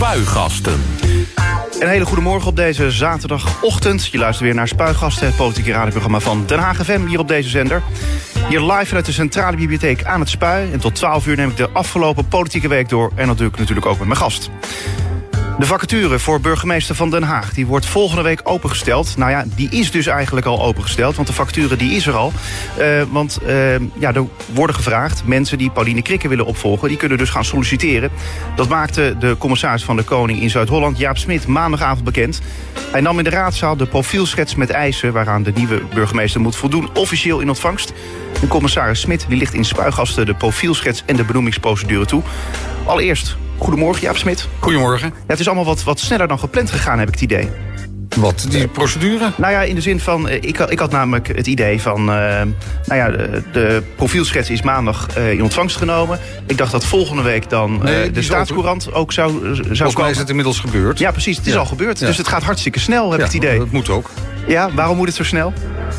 Spuigasten. Een hele goede morgen op deze zaterdagochtend. Je luistert weer naar Spuigasten, het politieke radioprogramma van Den Haag FM, hier op deze zender. Hier live vanuit de Centrale Bibliotheek aan het Spui. En tot 12 uur neem ik de afgelopen politieke week door. En natuurlijk, natuurlijk ook met mijn gast. De vacature voor burgemeester van Den Haag die wordt volgende week opengesteld. Nou ja, die is dus eigenlijk al opengesteld, want de vacature die is er al. Uh, want uh, ja, er worden gevraagd mensen die Pauline Krikke willen opvolgen... die kunnen dus gaan solliciteren. Dat maakte de commissaris van de Koning in Zuid-Holland, Jaap Smit, maandagavond bekend. Hij nam in de raadzaal de profielschets met eisen... waaraan de nieuwe burgemeester moet voldoen, officieel in ontvangst. En commissaris Smit die ligt in spuigasten de profielschets en de benoemingsprocedure toe. Allereerst, Goedemorgen, Jaap Smit. Goedemorgen. Ja, het is allemaal wat, wat sneller dan gepland gegaan, heb ik het idee. Wat, die procedure? Nou ja, in de zin van, ik, ik had namelijk het idee van... Uh, nou ja, de, de profielschets is maandag uh, in ontvangst genomen. Ik dacht dat volgende week dan uh, nee, de staatscourant ook zou, zou Volgens mij is het inmiddels gebeurd. Ja, precies, het is al gebeurd. Ja. Dus het gaat hartstikke snel, heb ja, ik het idee. dat moet ook. Ja, waarom moet het zo snel?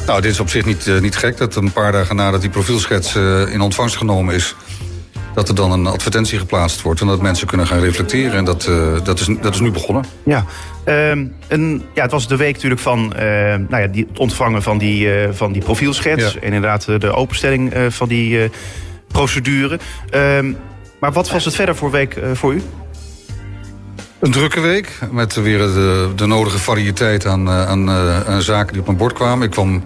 Nou, dit is op zich niet, niet gek dat een paar dagen nadat die profielschets in ontvangst genomen is dat er dan een advertentie geplaatst wordt... en dat mensen kunnen gaan reflecteren. En dat, uh, dat, is, dat is nu begonnen. Ja, um, en, ja het was de week natuurlijk van uh, nou ja, die, het ontvangen van die, uh, van die profielschets... Ja. en inderdaad de openstelling van die procedure. Um, maar wat was het verder voor week voor u? Een drukke week, met weer de, de nodige variëteit aan, aan, aan zaken die op mijn bord kwamen. Ik kwam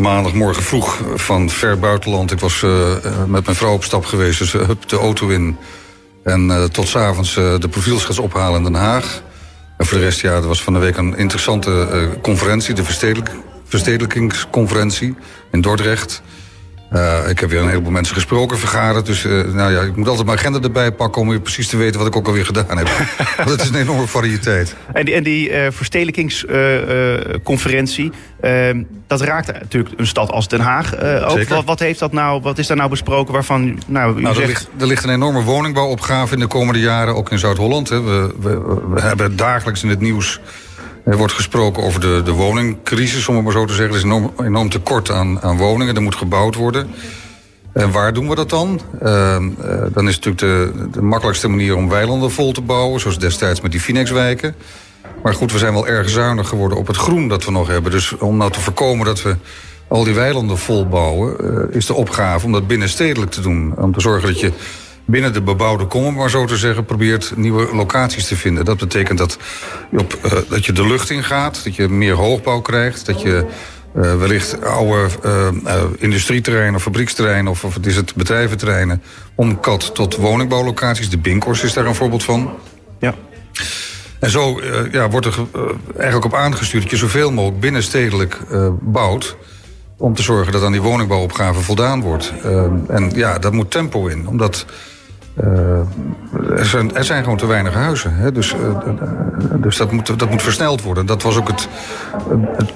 maandagmorgen vroeg van ver buitenland. Ik was uh, met mijn vrouw op stap geweest, dus hup de auto in. En tot s'avonds uh, de profielschets ophalen in Den Haag. En voor de rest, ja, er was van de week een interessante conferentie... de verstedelijk, verstedelijkingsconferentie in Dordrecht... Uh, ik heb weer een heleboel mensen gesproken, vergaderd. Dus uh, nou ja, ik moet altijd mijn agenda erbij pakken... om weer precies te weten wat ik ook alweer gedaan heb. Want het is een enorme variëteit. En die, en die uh, verstedelijkingsconferentie... dat raakt natuurlijk een stad als Den Haag ook. Wat, wat, heeft dat nou, wat is daar nou besproken waarvan... Nou, u nou, zegt... er, ligt, er ligt een enorme woningbouwopgave in de komende jaren... ook in Zuid-Holland. We, we, we hebben dagelijks in het nieuws... Er wordt gesproken over de, de woningcrisis, om het maar zo te zeggen. Er is enorm, enorm tekort aan, aan woningen, er moet gebouwd worden. En waar doen we dat dan? Uh, uh, dan is natuurlijk de, de makkelijkste manier om weilanden vol te bouwen... zoals destijds met die Finex-wijken. Maar goed, we zijn wel erg zuinig geworden op het groen dat we nog hebben. Dus om nou te voorkomen dat we al die weilanden vol bouwen... Uh, is de opgave om dat binnenstedelijk te doen. Om te zorgen dat je binnen de bebouwde kom, om maar zo te zeggen, probeert nieuwe locaties te vinden. Dat betekent dat je, op, uh, dat je de lucht ingaat, dat je meer hoogbouw krijgt, dat je uh, wellicht oude uh, industrieterreinen of fabrieksterreinen of, of het is het bedrijventerreinen omkat tot woningbouwlocaties. De Binkors is daar een voorbeeld van. Ja. En zo ja, wordt er eigenlijk op aangestuurd dat je zoveel mogelijk binnenstedelijk bouwt om te zorgen dat aan die woningbouwopgave voldaan wordt. Uh, en ja, dat moet tempo in, omdat er, zijn, er zijn gewoon te weinig huizen. Hè? Dus, uh, dus dat, moet, dat moet versneld worden. Dat was ook het, het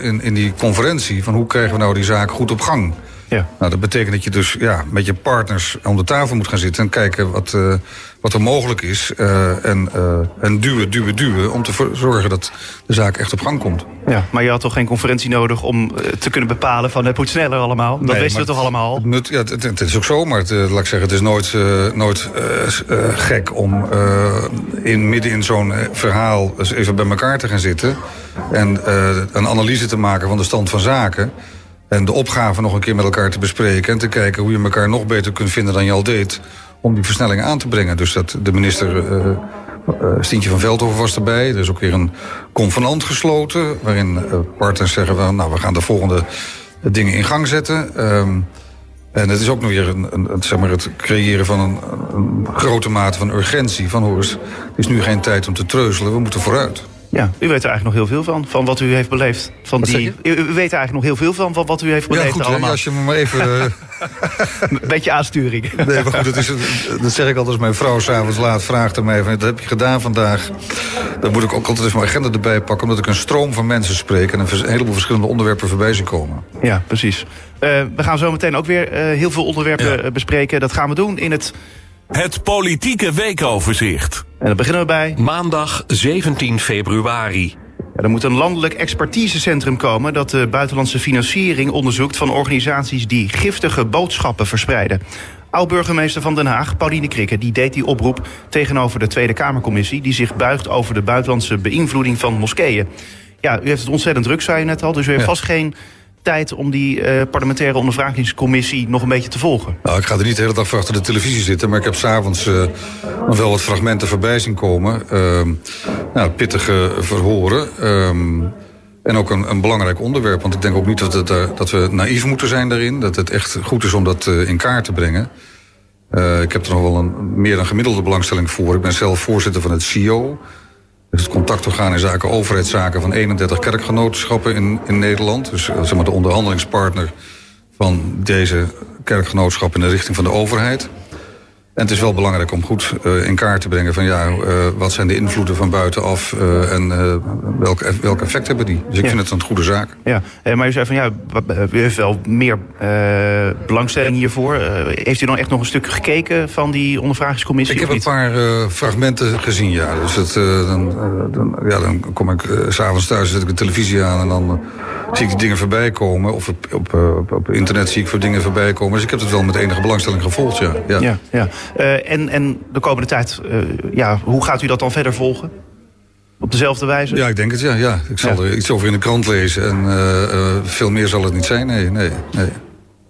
in, in die conferentie... van hoe krijgen we nou die zaak goed op gang... Ja. Nou, dat betekent dat je dus ja, met je partners om de tafel moet gaan zitten... en kijken wat, uh, wat er mogelijk is. Uh, en, uh, en duwen, duwen, duwen... om te zorgen dat de zaak echt op gang komt. Ja, maar je had toch geen conferentie nodig om te kunnen bepalen... van het moet sneller allemaal? Dat nee, wisten we toch allemaal? Het, ja, het, het, het, is ook zo, maar het, laat ik zeggen... het is nooit, nooit gek om in, midden in zo'n verhaal... eens even bij elkaar te gaan zitten... en een analyse te maken van de stand van zaken... En de opgave nog een keer met elkaar te bespreken... en te kijken hoe je elkaar nog beter kunt vinden dan je al deed... om die versnelling aan te brengen. Dus dat de minister uh, uh, Stientje van Veldhoven was erbij. Er is ook weer een convenant gesloten... waarin partners zeggen, van, nou, we gaan de volgende dingen in gang zetten... Um, en het is ook nog weer een, zeg maar het creëren van een, een grote mate van urgentie. Van hoor het is nu geen tijd om te treuzelen, we moeten vooruit. Ja, u weet er eigenlijk nog heel veel van, van wat u heeft beleefd. Van Wat die, u, u, weet er eigenlijk nog heel veel van, van wat u heeft beleefd ja, goed, allemaal. Hè, als je me maar even... uh... Een beetje aansturing. Nee, maar goed, het is, dat zeg ik altijd als mijn vrouw s'avonds laat vraagt aan mij... Van, wat heb je gedaan vandaag? Dan moet ik ook altijd even mijn agenda erbij pakken... omdat ik een stroom van mensen spreek... en een heleboel verschillende onderwerpen voorbij zien komen. Ja, precies. Uh, we gaan zo meteen ook weer uh, heel veel onderwerpen ja. bespreken. Dat gaan we doen in het... Het politieke weekoverzicht. En dan beginnen we bij... Maandag 17 februari. Ja, er moet een landelijk expertisecentrum komen... dat de buitenlandse financiering onderzoekt van organisaties... die giftige boodschappen verspreiden. Oud-burgemeester van Den Haag, Pauline Krikke, die deed die oproep tegenover de Tweede Kamercommissie... die zich buigt over de buitenlandse beïnvloeding van moskeeën. Ja, u heeft het ontzettend druk, zei je net al, dus u heeft vast geen tijd om die uh, parlementaire ondervragingscommissie nog een beetje te volgen? Nou, ik ga er niet de hele dag voor achter de televisie zitten... maar ik heb s'avonds uh, nog wel wat fragmenten voorbij zien komen. Uh, nou, pittige verhoren. Ehm, en ook een, een, belangrijk onderwerp. Want ik denk ook niet dat, het, uh, dat we naïef moeten zijn daarin. Dat het echt goed is om dat in kaart te brengen. ik heb er nog wel een meer dan gemiddelde belangstelling voor. Ik ben zelf voorzitter van het CIO het contactorgaan in zaken overheidszaken van 31 kerkgenootschappen in, in Nederland. Dus eh, zeg maar de onderhandelingspartner van deze kerkgenootschap in de richting van de overheid. En het is wel belangrijk om goed uh, in kaart te brengen van ja, uh, wat zijn de invloeden van buitenaf uh, en welk, welk effect hebben die. Dus ik ja. vind het een goede zaak. Ja, maar u zei van ja, u heeft wel meer belangstelling hiervoor. heeft u dan echt nog een stuk gekeken van die ondervragingscommissie? Ik heb een paar fragmenten gezien, ja. Dus het, dan, dan, ja, dan kom ik s'avonds thuis, zet ik de televisie aan en dan zie ik die dingen voorbij komen. Of op, op, op, op, internet zie ik voor dingen voorbij komen. Dus ik heb het wel met enige belangstelling gevolgd, ja. ja. ja, ja. Uh, en, en de komende tijd, uh, ja, hoe gaat u dat dan verder volgen? Op dezelfde wijze? Ja, ik denk het, ja. ja. Ik zal ja. er iets over in de krant lezen. En uh, veel meer zal het niet zijn, nee, nee, nee.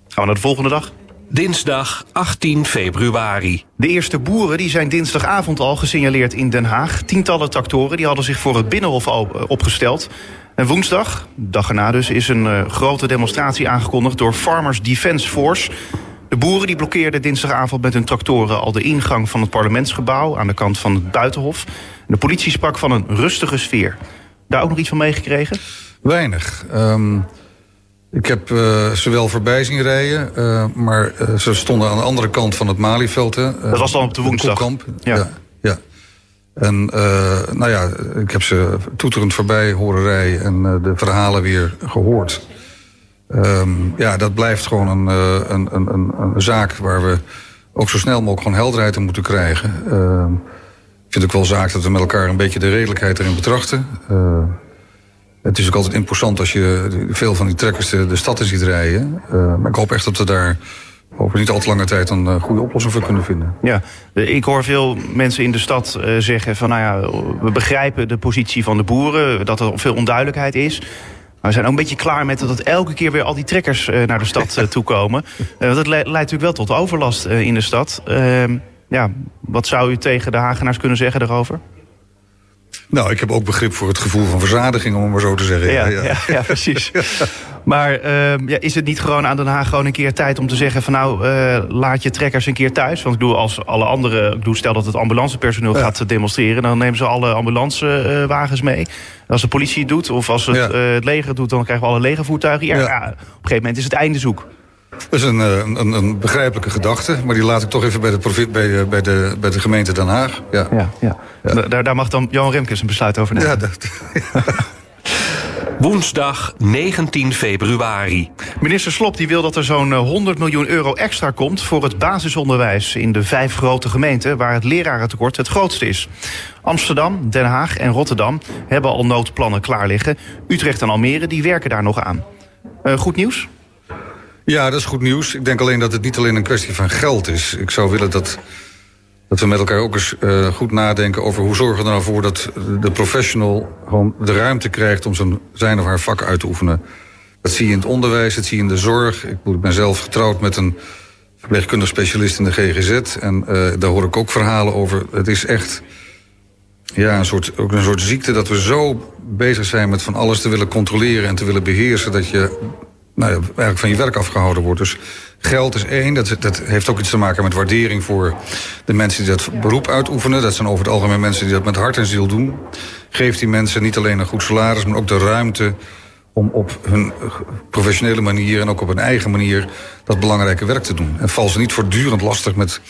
Gaan we naar de volgende dag? Dinsdag 18 februari. De eerste boeren die zijn dinsdagavond al gesignaleerd in Den Haag. Tientallen tractoren die hadden zich voor het Binnenhof opgesteld. En woensdag, dag erna dus, is een uh, grote demonstratie aangekondigd door Farmers Defence Force. De boeren die blokkeerden dinsdagavond met hun tractoren al de ingang van het parlementsgebouw aan de kant van het buitenhof. De politie sprak van een rustige sfeer. Daar ook nog iets van meegekregen? Weinig. Um, ik heb uh, ze wel voorbij zien rijden, uh, maar uh, ze stonden aan de andere kant van het Malieveld. Dat was dan op de woensdag? Ja. ja. ja. En nou ja, ik heb ze toeterend voorbij horen rijden en de verhalen weer gehoord. Um, ja, dat blijft gewoon een, een, een, een, een zaak waar we ook zo snel mogelijk gewoon helderheid in moeten krijgen. Uh, ik vind ook wel zaak dat we met elkaar een beetje de redelijkheid erin betrachten. Uh, het is ook altijd imposant als je veel van die trekkers de, stad in ziet rijden. Maar ik hoop echt dat we daar over niet al te lange tijd een goede oplossing voor kunnen vinden. Ja, ik hoor veel mensen in de stad uh, zeggen van nou ja, we begrijpen de positie van de boeren, dat er veel onduidelijkheid is. We zijn ook een beetje klaar met dat elke keer weer al die trekkers uh, naar de stad uh, toekomen. Uh, dat le leidt natuurlijk wel tot overlast in de stad. Ehm, ja, wat zou u tegen de Hagenaars kunnen zeggen daarover? Nou, ik heb ook begrip voor het gevoel van verzadiging, om het maar zo te zeggen. Ja, ja. ja, ja precies. maar uh, ja, is het niet gewoon aan Den Haag gewoon een keer tijd om te zeggen van nou, uh, laat je trekkers een keer thuis? Want ik doe als alle andere, ik bedoel, stel dat het ambulancepersoneel gaat demonstreren, dan nemen ze alle ambulancewagens mee. Als de politie het doet of als het, uh, het leger doet, dan krijgen we alle legervoertuigen. Ja, ja. op een gegeven moment is het einde zoek. Dat is een, een, een, begrijpelijke gedachte, maar die laat ik toch even bij de, profit, bij, bij de, bij de gemeente Den Haag. Ja. Ja, ja. ja. Daar, daar mag dan Johan Remkes een besluit over nemen. Ja, dat, Woensdag 19 februari. Minister Slop die wil dat er zo'n 100 miljoen euro extra komt voor het basisonderwijs in de vijf grote gemeenten waar het lerarentekort het grootste is. Amsterdam, Den Haag en Rotterdam hebben al noodplannen klaar liggen. Utrecht en Almere die werken daar nog aan. Uh, goed nieuws? Ja, dat is goed nieuws. Ik denk alleen dat het niet alleen een kwestie van geld is. Ik zou willen dat, dat we met elkaar ook eens uh, goed nadenken over hoe zorgen we er nou voor dat de professional gewoon de ruimte krijgt om zijn, zijn of haar vak uit te oefenen. Dat zie je in het onderwijs, dat zie je in de zorg. Ik ben zelf getrouwd met een verpleegkundig specialist in de GGZ. En uh, daar hoor ik ook verhalen over. Het is echt ja, een soort, ook een soort ziekte dat we zo bezig zijn met van alles te willen controleren en te willen beheersen. Dat je nou ja, eigenlijk van je werk afgehouden wordt. Dus geld is één. Dat, dat heeft ook iets te maken met waardering voor de mensen die dat beroep uitoefenen. Dat zijn over het algemeen mensen die dat met hart en ziel doen. Geeft die mensen niet alleen een goed salaris, maar ook de ruimte om op hun professionele manier en ook op hun eigen manier dat belangrijke werk te doen. En val ze niet voortdurend lastig met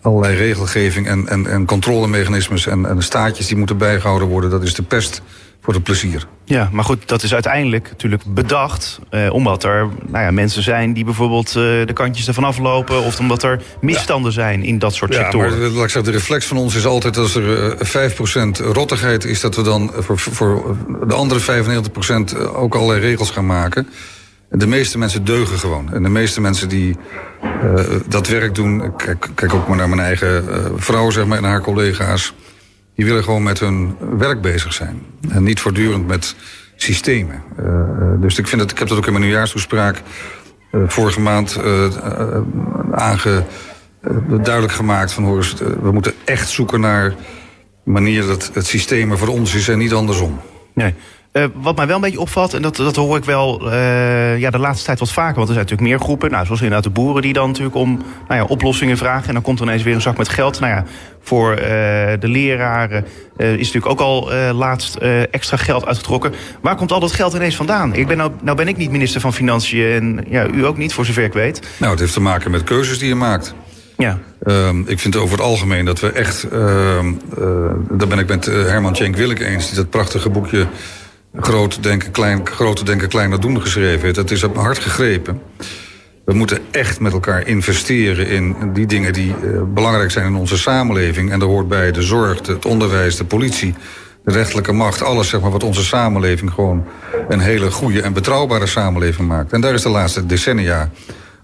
allerlei regelgeving en, en, en controlemechanismes en, en staatjes die moeten bijgehouden worden. Dat is de pest voor het plezier. Ja, maar goed, dat is uiteindelijk natuurlijk bedacht. Eh, omdat er nou ja, mensen zijn die bijvoorbeeld eh, de kantjes ervan aflopen. Of omdat er misstanden ja. zijn in dat soort ja, sectoren. Maar, laat ik zeggen, de reflex van ons is altijd als er uh, 5% rottigheid is... dat we dan voor, voor de andere 95% ook allerlei regels gaan maken. de meeste mensen deugen gewoon. En de meeste mensen die uh, dat werk doen... Kijk, kijk ook maar naar mijn eigen uh, vrouw zeg maar, en haar collega's... die willen gewoon met hun werk bezig zijn. En niet voortdurend met systemen. Uh, dus ik, vind dat, ik heb dat ook in mijn nieuwjaarstoespraak... vorige maand aange, duidelijk gemaakt... van hoor, we moeten echt zoeken naar manier dat het systeem er voor ons is en niet andersom. Nee. Uh, wat mij wel een beetje opvalt, en dat, dat hoor ik wel uh, ja, de laatste tijd wat vaker... want er zijn natuurlijk meer groepen, nou, zoals inderdaad de boeren... die dan natuurlijk om nou ja, oplossingen vragen. En dan komt er ineens weer een zak met geld. Nou ja, voor uh, de leraren is natuurlijk ook al laatst extra geld uitgetrokken. Waar komt al dat geld ineens vandaan? Ik ben nou, nou ben ik niet minister van Financiën en ja, u ook niet, voor zover ik weet. Nou, het heeft te maken met keuzes die je maakt. Ja. Um, ik vind over het algemeen dat we echt... Uh, uh, daar ben ik met Herman Tjenk Willek eens... die dat prachtige boekje Groot Denken, Klein, Grote Denken, Kleiner Doen geschreven heeft. Dat is op hart gegrepen. We moeten echt met elkaar investeren in die dingen die uh, belangrijk zijn in onze samenleving. En daar hoort bij de zorg, het onderwijs, de politie, de rechterlijke macht. Alles zeg maar, wat onze samenleving gewoon een hele goede en betrouwbare samenleving maakt. En daar is de laatste decennia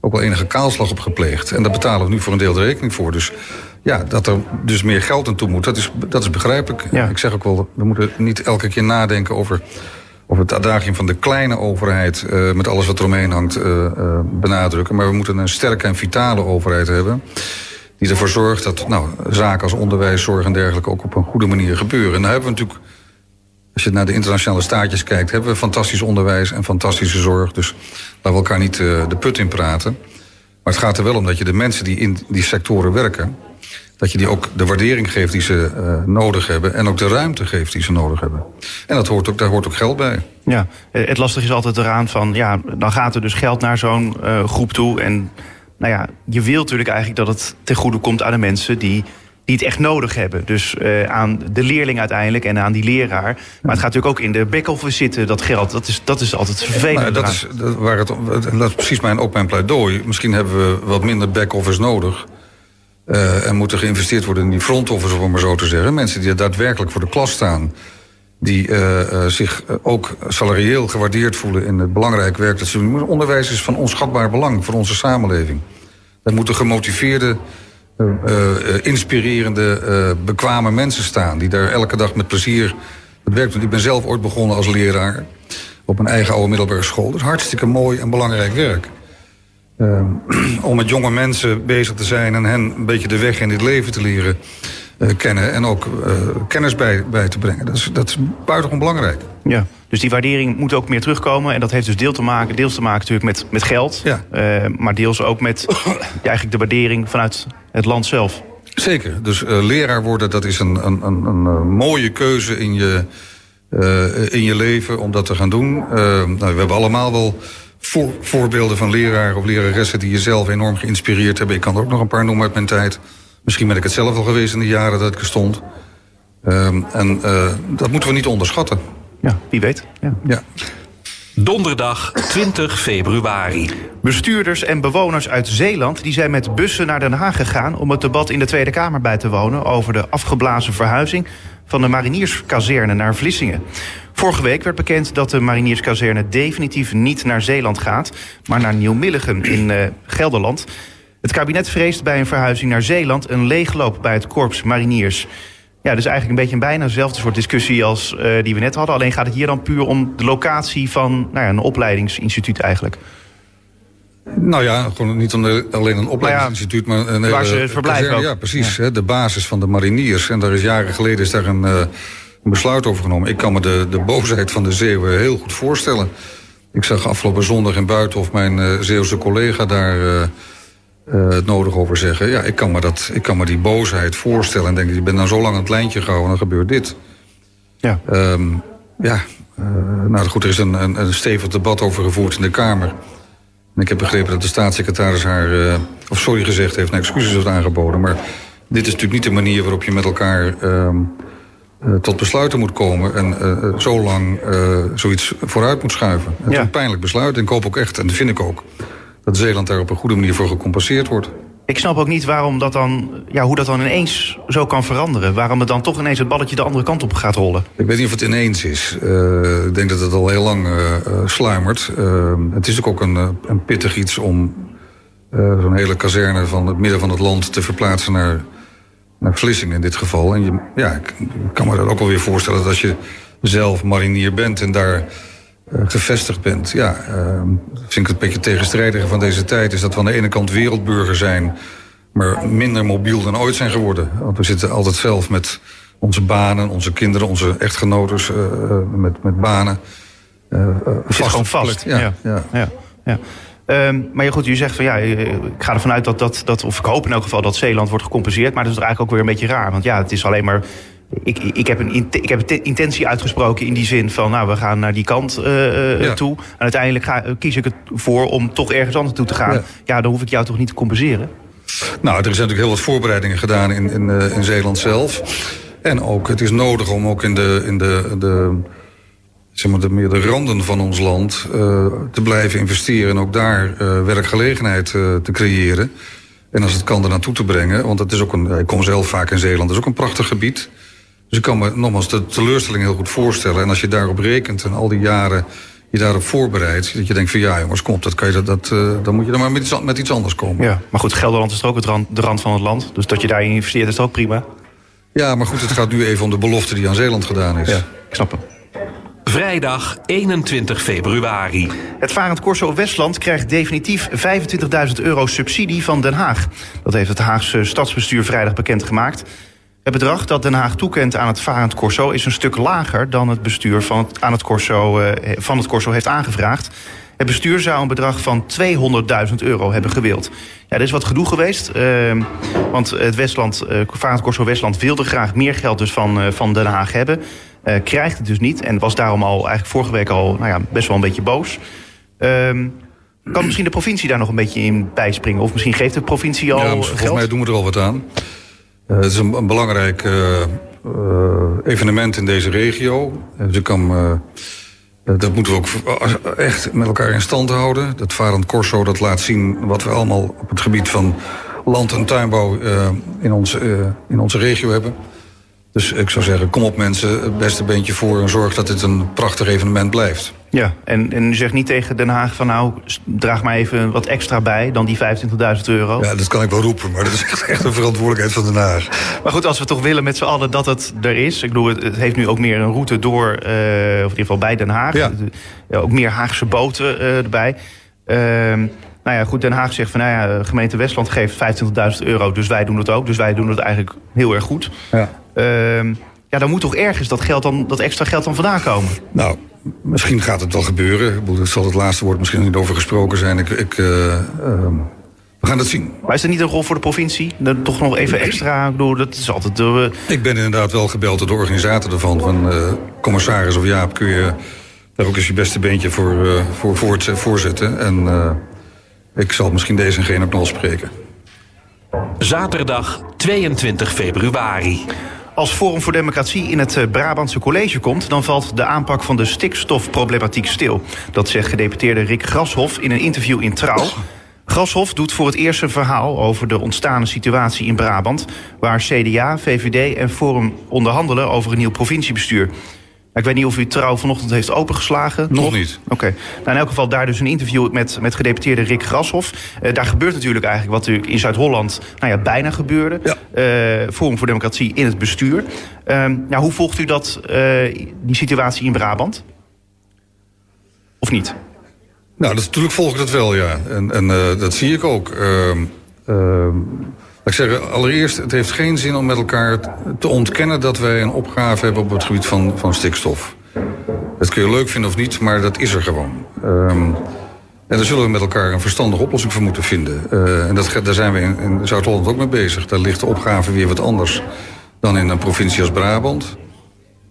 ook wel enige kaalslag op gepleegd. En daar betalen we nu voor een deel de rekening voor. Dus ja, dat er dus meer geld aan toe moet, dat is, dat is begrijpelijk. Ja. Ik zeg ook wel, we moeten niet elke keer nadenken over, over het adagium van de kleine overheid... Uh, met alles wat eromheen hangt, uh, uh, benadrukken. Maar we moeten een sterke en vitale overheid hebben... die ervoor zorgt dat nou, zaken als onderwijs, zorg en dergelijke... ook op een goede manier gebeuren. En daar hebben we natuurlijk als je naar de internationale staatjes kijkt... hebben we fantastisch onderwijs en fantastische zorg. Dus laten we elkaar niet de put in praten. Maar het gaat er wel om dat je de mensen die in die sectoren werken... dat je die ook de waardering geeft die ze uh, nodig hebben... en ook de ruimte geeft die ze nodig hebben. En dat hoort ook, daar hoort ook geld bij. Ja, het lastige is altijd eraan van... ja, dan gaat er dus geld naar zo'n uh, groep toe... en nou ja, je wilt natuurlijk eigenlijk dat het ten goede komt aan de mensen... die die het echt nodig hebben. Dus uh, aan de leerling uiteindelijk en aan die leraar. Maar het gaat natuurlijk ook in de back-office zitten, dat geld. Dat is, dat is altijd vervelend. Nou, dat, is, dat, waar het, dat is precies mijn, ook mijn pleidooi. Misschien hebben we wat minder back-office nodig. En moet er geïnvesteerd worden in die front office, om maar zo te zeggen. Mensen die daadwerkelijk voor de klas staan. Die uh, zich ook salarieel gewaardeerd voelen in het belangrijk werk dat ze doen. Onderwijs is van onschatbaar belang voor onze samenleving. Dat moeten gemotiveerde inspirerende, bekwame mensen staan... die daar elke dag met plezier het werk doen. Ik ben zelf ooit begonnen als leraar op mijn eigen oude middelbare school. Is hartstikke mooi en belangrijk werk. Uh, om met jonge mensen bezig te zijn en hen een beetje de weg in dit leven te leren uh, kennen... en ook uh, kennis bij, bij te brengen. Dat is, dat is buitengewoon belangrijk. Ja, dus die waardering moet ook meer terugkomen. En dat heeft dus deel te maken, deels te maken natuurlijk met, met geld. Ja. Uh, maar deels ook met ja, eigenlijk de waardering vanuit het land zelf. Zeker. Dus uh, leraar worden, dat is een, een, een, een mooie keuze in je, uh, in je leven om dat te gaan doen. nou, we hebben allemaal wel voor, voorbeelden van leraren of leraressen... die jezelf enorm geïnspireerd hebben. Ik kan er ook nog een paar noemen uit mijn tijd. Misschien ben ik het zelf al geweest in de jaren dat ik er stond. Um, en dat moeten we niet onderschatten. Ja, wie weet. Ja. ja. Donderdag 20 februari. Bestuurders en bewoners uit Zeeland die zijn met bussen naar Den Haag gegaan om het debat in de Tweede Kamer bij te wonen over de afgeblazen verhuizing van de marinierskazerne naar Vlissingen. Vorige week werd bekend dat de marinierskazerne definitief niet naar Zeeland gaat, maar naar Nieuw-Milligen in uh, Gelderland. Het kabinet vreest bij een verhuizing naar Zeeland een leegloop bij het korps mariniers. Ja, dus eigenlijk een beetje een bijna dezelfde soort discussie als uh, die we net hadden. Alleen gaat het hier dan puur om de locatie van nou ja, een opleidingsinstituut eigenlijk. Nou ja, gewoon niet alleen een opleidingsinstituut, maar een Waar ze verblijven Ja, precies. Ja. de basis van de mariniers. En daar is jaren geleden is daar een, uh, een besluit over genomen. Ik kan me de, de boosheid van de Zeeuwen heel goed voorstellen. Ik zag afgelopen zondag in Buitenhof mijn uh, Zeeuwse collega daar... Uh, uh, het nodig over zeggen. Ja, ik kan, me dat, ik kan me die boosheid voorstellen en denk, je bent nou zo lang aan het lijntje gehouden, dan gebeurt dit. Ja. Um, ja, uh, nou goed, er is een, een, een, stevig debat over gevoerd in de Kamer. En ik heb begrepen dat de staatssecretaris haar, uh, of sorry gezegd heeft en excuses heeft aangeboden. Maar dit is natuurlijk niet de manier waarop je met elkaar um, tot besluiten moet komen. En zo lang zoiets vooruit moet schuiven. Het ja. is een pijnlijk besluit en ik hoop ook echt, en dat vind ik ook dat Zeeland daar op een goede manier voor gecompenseerd wordt. Ik snap ook niet waarom dat dan, ja, hoe dat dan ineens zo kan veranderen. Waarom het dan toch ineens het balletje de andere kant op gaat rollen. Ik weet niet of het ineens is. Uh, ik denk dat het al heel lang uh, sluimert. Uh, het is ook een, een pittig iets om zo'n hele kazerne van het midden van het land te verplaatsen naar, naar Vlissingen in dit geval. En je, ja, ik kan me dat ook wel weer voorstellen dat als je zelf marinier bent en daar gevestigd bent. Ja, vind ik het een beetje tegenstrijdige van deze tijd... is dat we aan de ene kant wereldburger zijn... maar minder mobiel dan ooit zijn geworden. Want we zitten altijd zelf met onze banen, onze kinderen, onze echtgenotes... Uh, met, met banen. Uh, vast gewoon vast. Ja, ja. ja. ja, ja. Um, maar ja, goed, u zegt van ja, ik ga ervan uit dat, dat, dat, of ik hoop in elk geval dat Zeeland wordt gecompenseerd. Maar dat is eigenlijk ook weer een beetje raar. Want ja, het is alleen maar ik, ik, heb een, ik heb een intentie uitgesproken in die zin van... nou, we gaan naar die kant uh, toe. En uiteindelijk ga, kies ik het voor om toch ergens anders toe te gaan. Ja. dan hoef ik jou toch niet te compenseren? Nou, er zijn natuurlijk heel wat voorbereidingen gedaan in, in, uh, in Zeeland zelf. En ook, het is nodig om ook in de, in de, de, zeg maar de, meer de randen van ons land... te blijven investeren en ook daar werkgelegenheid te creëren... En als het kan er naartoe te brengen, want het is ook een, ik kom zelf vaak in Zeeland, het is ook een prachtig gebied. Dus ik kan me nogmaals de teleurstelling heel goed voorstellen. En als je daarop rekent en al die jaren je daarop voorbereidt... dat je denkt van ja jongens, kom op, dat kan je, dat, dat, uh, dan moet je dan maar met iets, met iets anders komen. Ja, maar goed, Gelderland is ook het rand, de rand van het land. Dus dat je daarin investeert is ook prima. Ja, maar goed, het gaat nu even om de belofte die aan Zeeland gedaan is. Ja, ik snap hem. Vrijdag 21 februari. Het Varend Corso Westland krijgt definitief 25.000 euro subsidie van Den Haag. Dat heeft het Haagse stadsbestuur vrijdag bekendgemaakt. Het bedrag dat Den Haag toekent aan het varend Corso is een stuk lager dan het bestuur van het, aan het Corso, uh, van het Corso heeft aangevraagd. Het bestuur zou een bedrag van 200.000 euro hebben gewild. Ja, er is wat gedoe geweest. Uh, want het Westland, uh, Varend Corso Westland wilde graag meer geld dus van, uh, van Den Haag hebben. krijgt het dus niet. En was daarom al eigenlijk vorige week al nou ja, best wel een beetje boos. Ehm, kan misschien de provincie daar nog een beetje in bijspringen? Of misschien geeft de provincie al ja, volgens Volgens mij doen we er al wat aan. Eh, het is een, belangrijk uh, evenement in deze regio. Dus kan, dat moeten we ook echt met elkaar in stand houden. Dat Varend Corso dat laat zien wat we allemaal op het gebied van land- en tuinbouw in, in onze regio hebben. Dus ik zou zeggen, kom op mensen, het beste beentje voor... en zorg dat dit een prachtig evenement blijft. Ja, en, en u zegt niet tegen Den Haag van... nou, draag maar even wat extra bij dan die 25.000 euro. Ja, dat kan ik wel roepen, maar dat is echt een verantwoordelijkheid van Den Haag. Maar goed, als we toch willen met z'n allen dat het er is... ik bedoel, het heeft nu ook meer een route door, uh, of in ieder geval bij Den Haag. Ja. ook meer Haagse boten uh, erbij... Uh, nou ja, goed, Den Haag zegt van nou ja, gemeente Westland geeft 25.000 euro, dus wij doen het ook. Dus wij doen het eigenlijk heel erg goed. Ja. Uh, ja, dan moet toch ergens dat, geld dan, dat extra geld dan vandaan komen? Nou, misschien gaat het wel gebeuren. Het zal het laatste woord misschien niet over gesproken zijn. Ik, ik, uh, uh, we gaan het zien. Maar is er niet een rol voor de provincie? Dan toch nog even extra? Ik bedoel, dat is altijd... Uh... Ik ben inderdaad wel gebeld door de organisator ervan. Van commissaris of Jaap, kun je daar ook eens je beste beentje voor, voor, voor voorzetten. En ik zal misschien deze en geen ook nog spreken. Zaterdag 22 februari. Als Forum voor Democratie in het eh, Brabantse college komt... dan valt de aanpak van de stikstofproblematiek stil. Dat zegt gedeputeerde Rick Grashoff in een interview in Trouw. Grashoff doet voor het eerst een verhaal over de ontstane situatie in Brabant... waar CDA, VVD en Forum onderhandelen over een nieuw provinciebestuur. Ik weet niet of u trouw vanochtend heeft opengeslagen. Nog, niet. Oké. Nou, in elk geval daar dus een interview met, met gedeputeerde Rick Grashoff. Uh, daar gebeurt natuurlijk eigenlijk wat natuurlijk in Zuid-Holland nou ja, bijna gebeurde. Ja. Uh, Forum voor Democratie in het bestuur. Uh, nou, hoe volgt u dat, uh, die situatie in Brabant? Of niet? Nou, dat, natuurlijk volg ik dat wel, ja. En, en dat zie ik ook. Ehm, ehm, ik zeg allereerst, het heeft geen zin om met elkaar te ontkennen... dat wij een opgave hebben op het gebied van, van stikstof. Dat kun je leuk vinden of niet, maar dat is er gewoon. Um, en daar zullen we met elkaar een verstandige oplossing voor moeten vinden. Uh, en dat, daar zijn we in, in Zuid-Holland ook mee bezig. Daar ligt de opgave weer wat anders dan in een provincie als Brabant.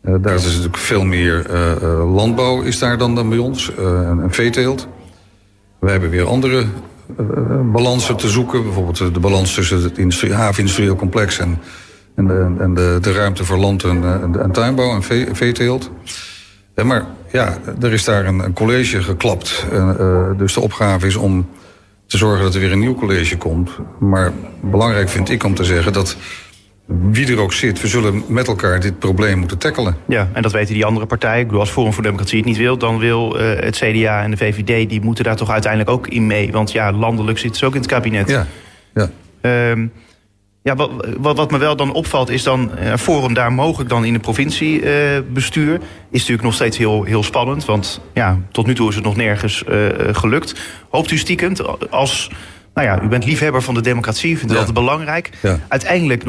Uh, daar is natuurlijk veel meer uh, landbouw is daar dan, dan bij ons. en, en veeteelt. Wij hebben weer andere balansen te zoeken. Bijvoorbeeld de balans tussen het industrie, havenindustrieel complex en, en, de, en de, ruimte voor land en, en, tuinbouw en vee, veeteelt. Uh, maar ja, er is daar een, een college geklapt. Dus de opgave is om te zorgen dat er weer een nieuw college komt. Maar belangrijk vind ik om te zeggen dat wie er ook zit, we zullen met elkaar dit probleem moeten tackelen. Ja, en dat weten die andere partijen. Ik bedoel, als Forum voor Democratie het niet wil, dan wil uh, het CDA en de VVD... die moeten daar toch uiteindelijk ook in mee. Want ja, landelijk zit ze ook in het kabinet. Ja, ja. Um, ja, wat, wat, wat, me wel dan opvalt is dan... een forum daar mogelijk dan in het provinciebestuur... Uh, is natuurlijk nog steeds heel, heel spannend. Want ja, tot nu toe is het nog nergens uh, gelukt. Hoopt u stiekem als nou ja, u bent liefhebber van de democratie, vindt ja. dat belangrijk. Ja. Uiteindelijk,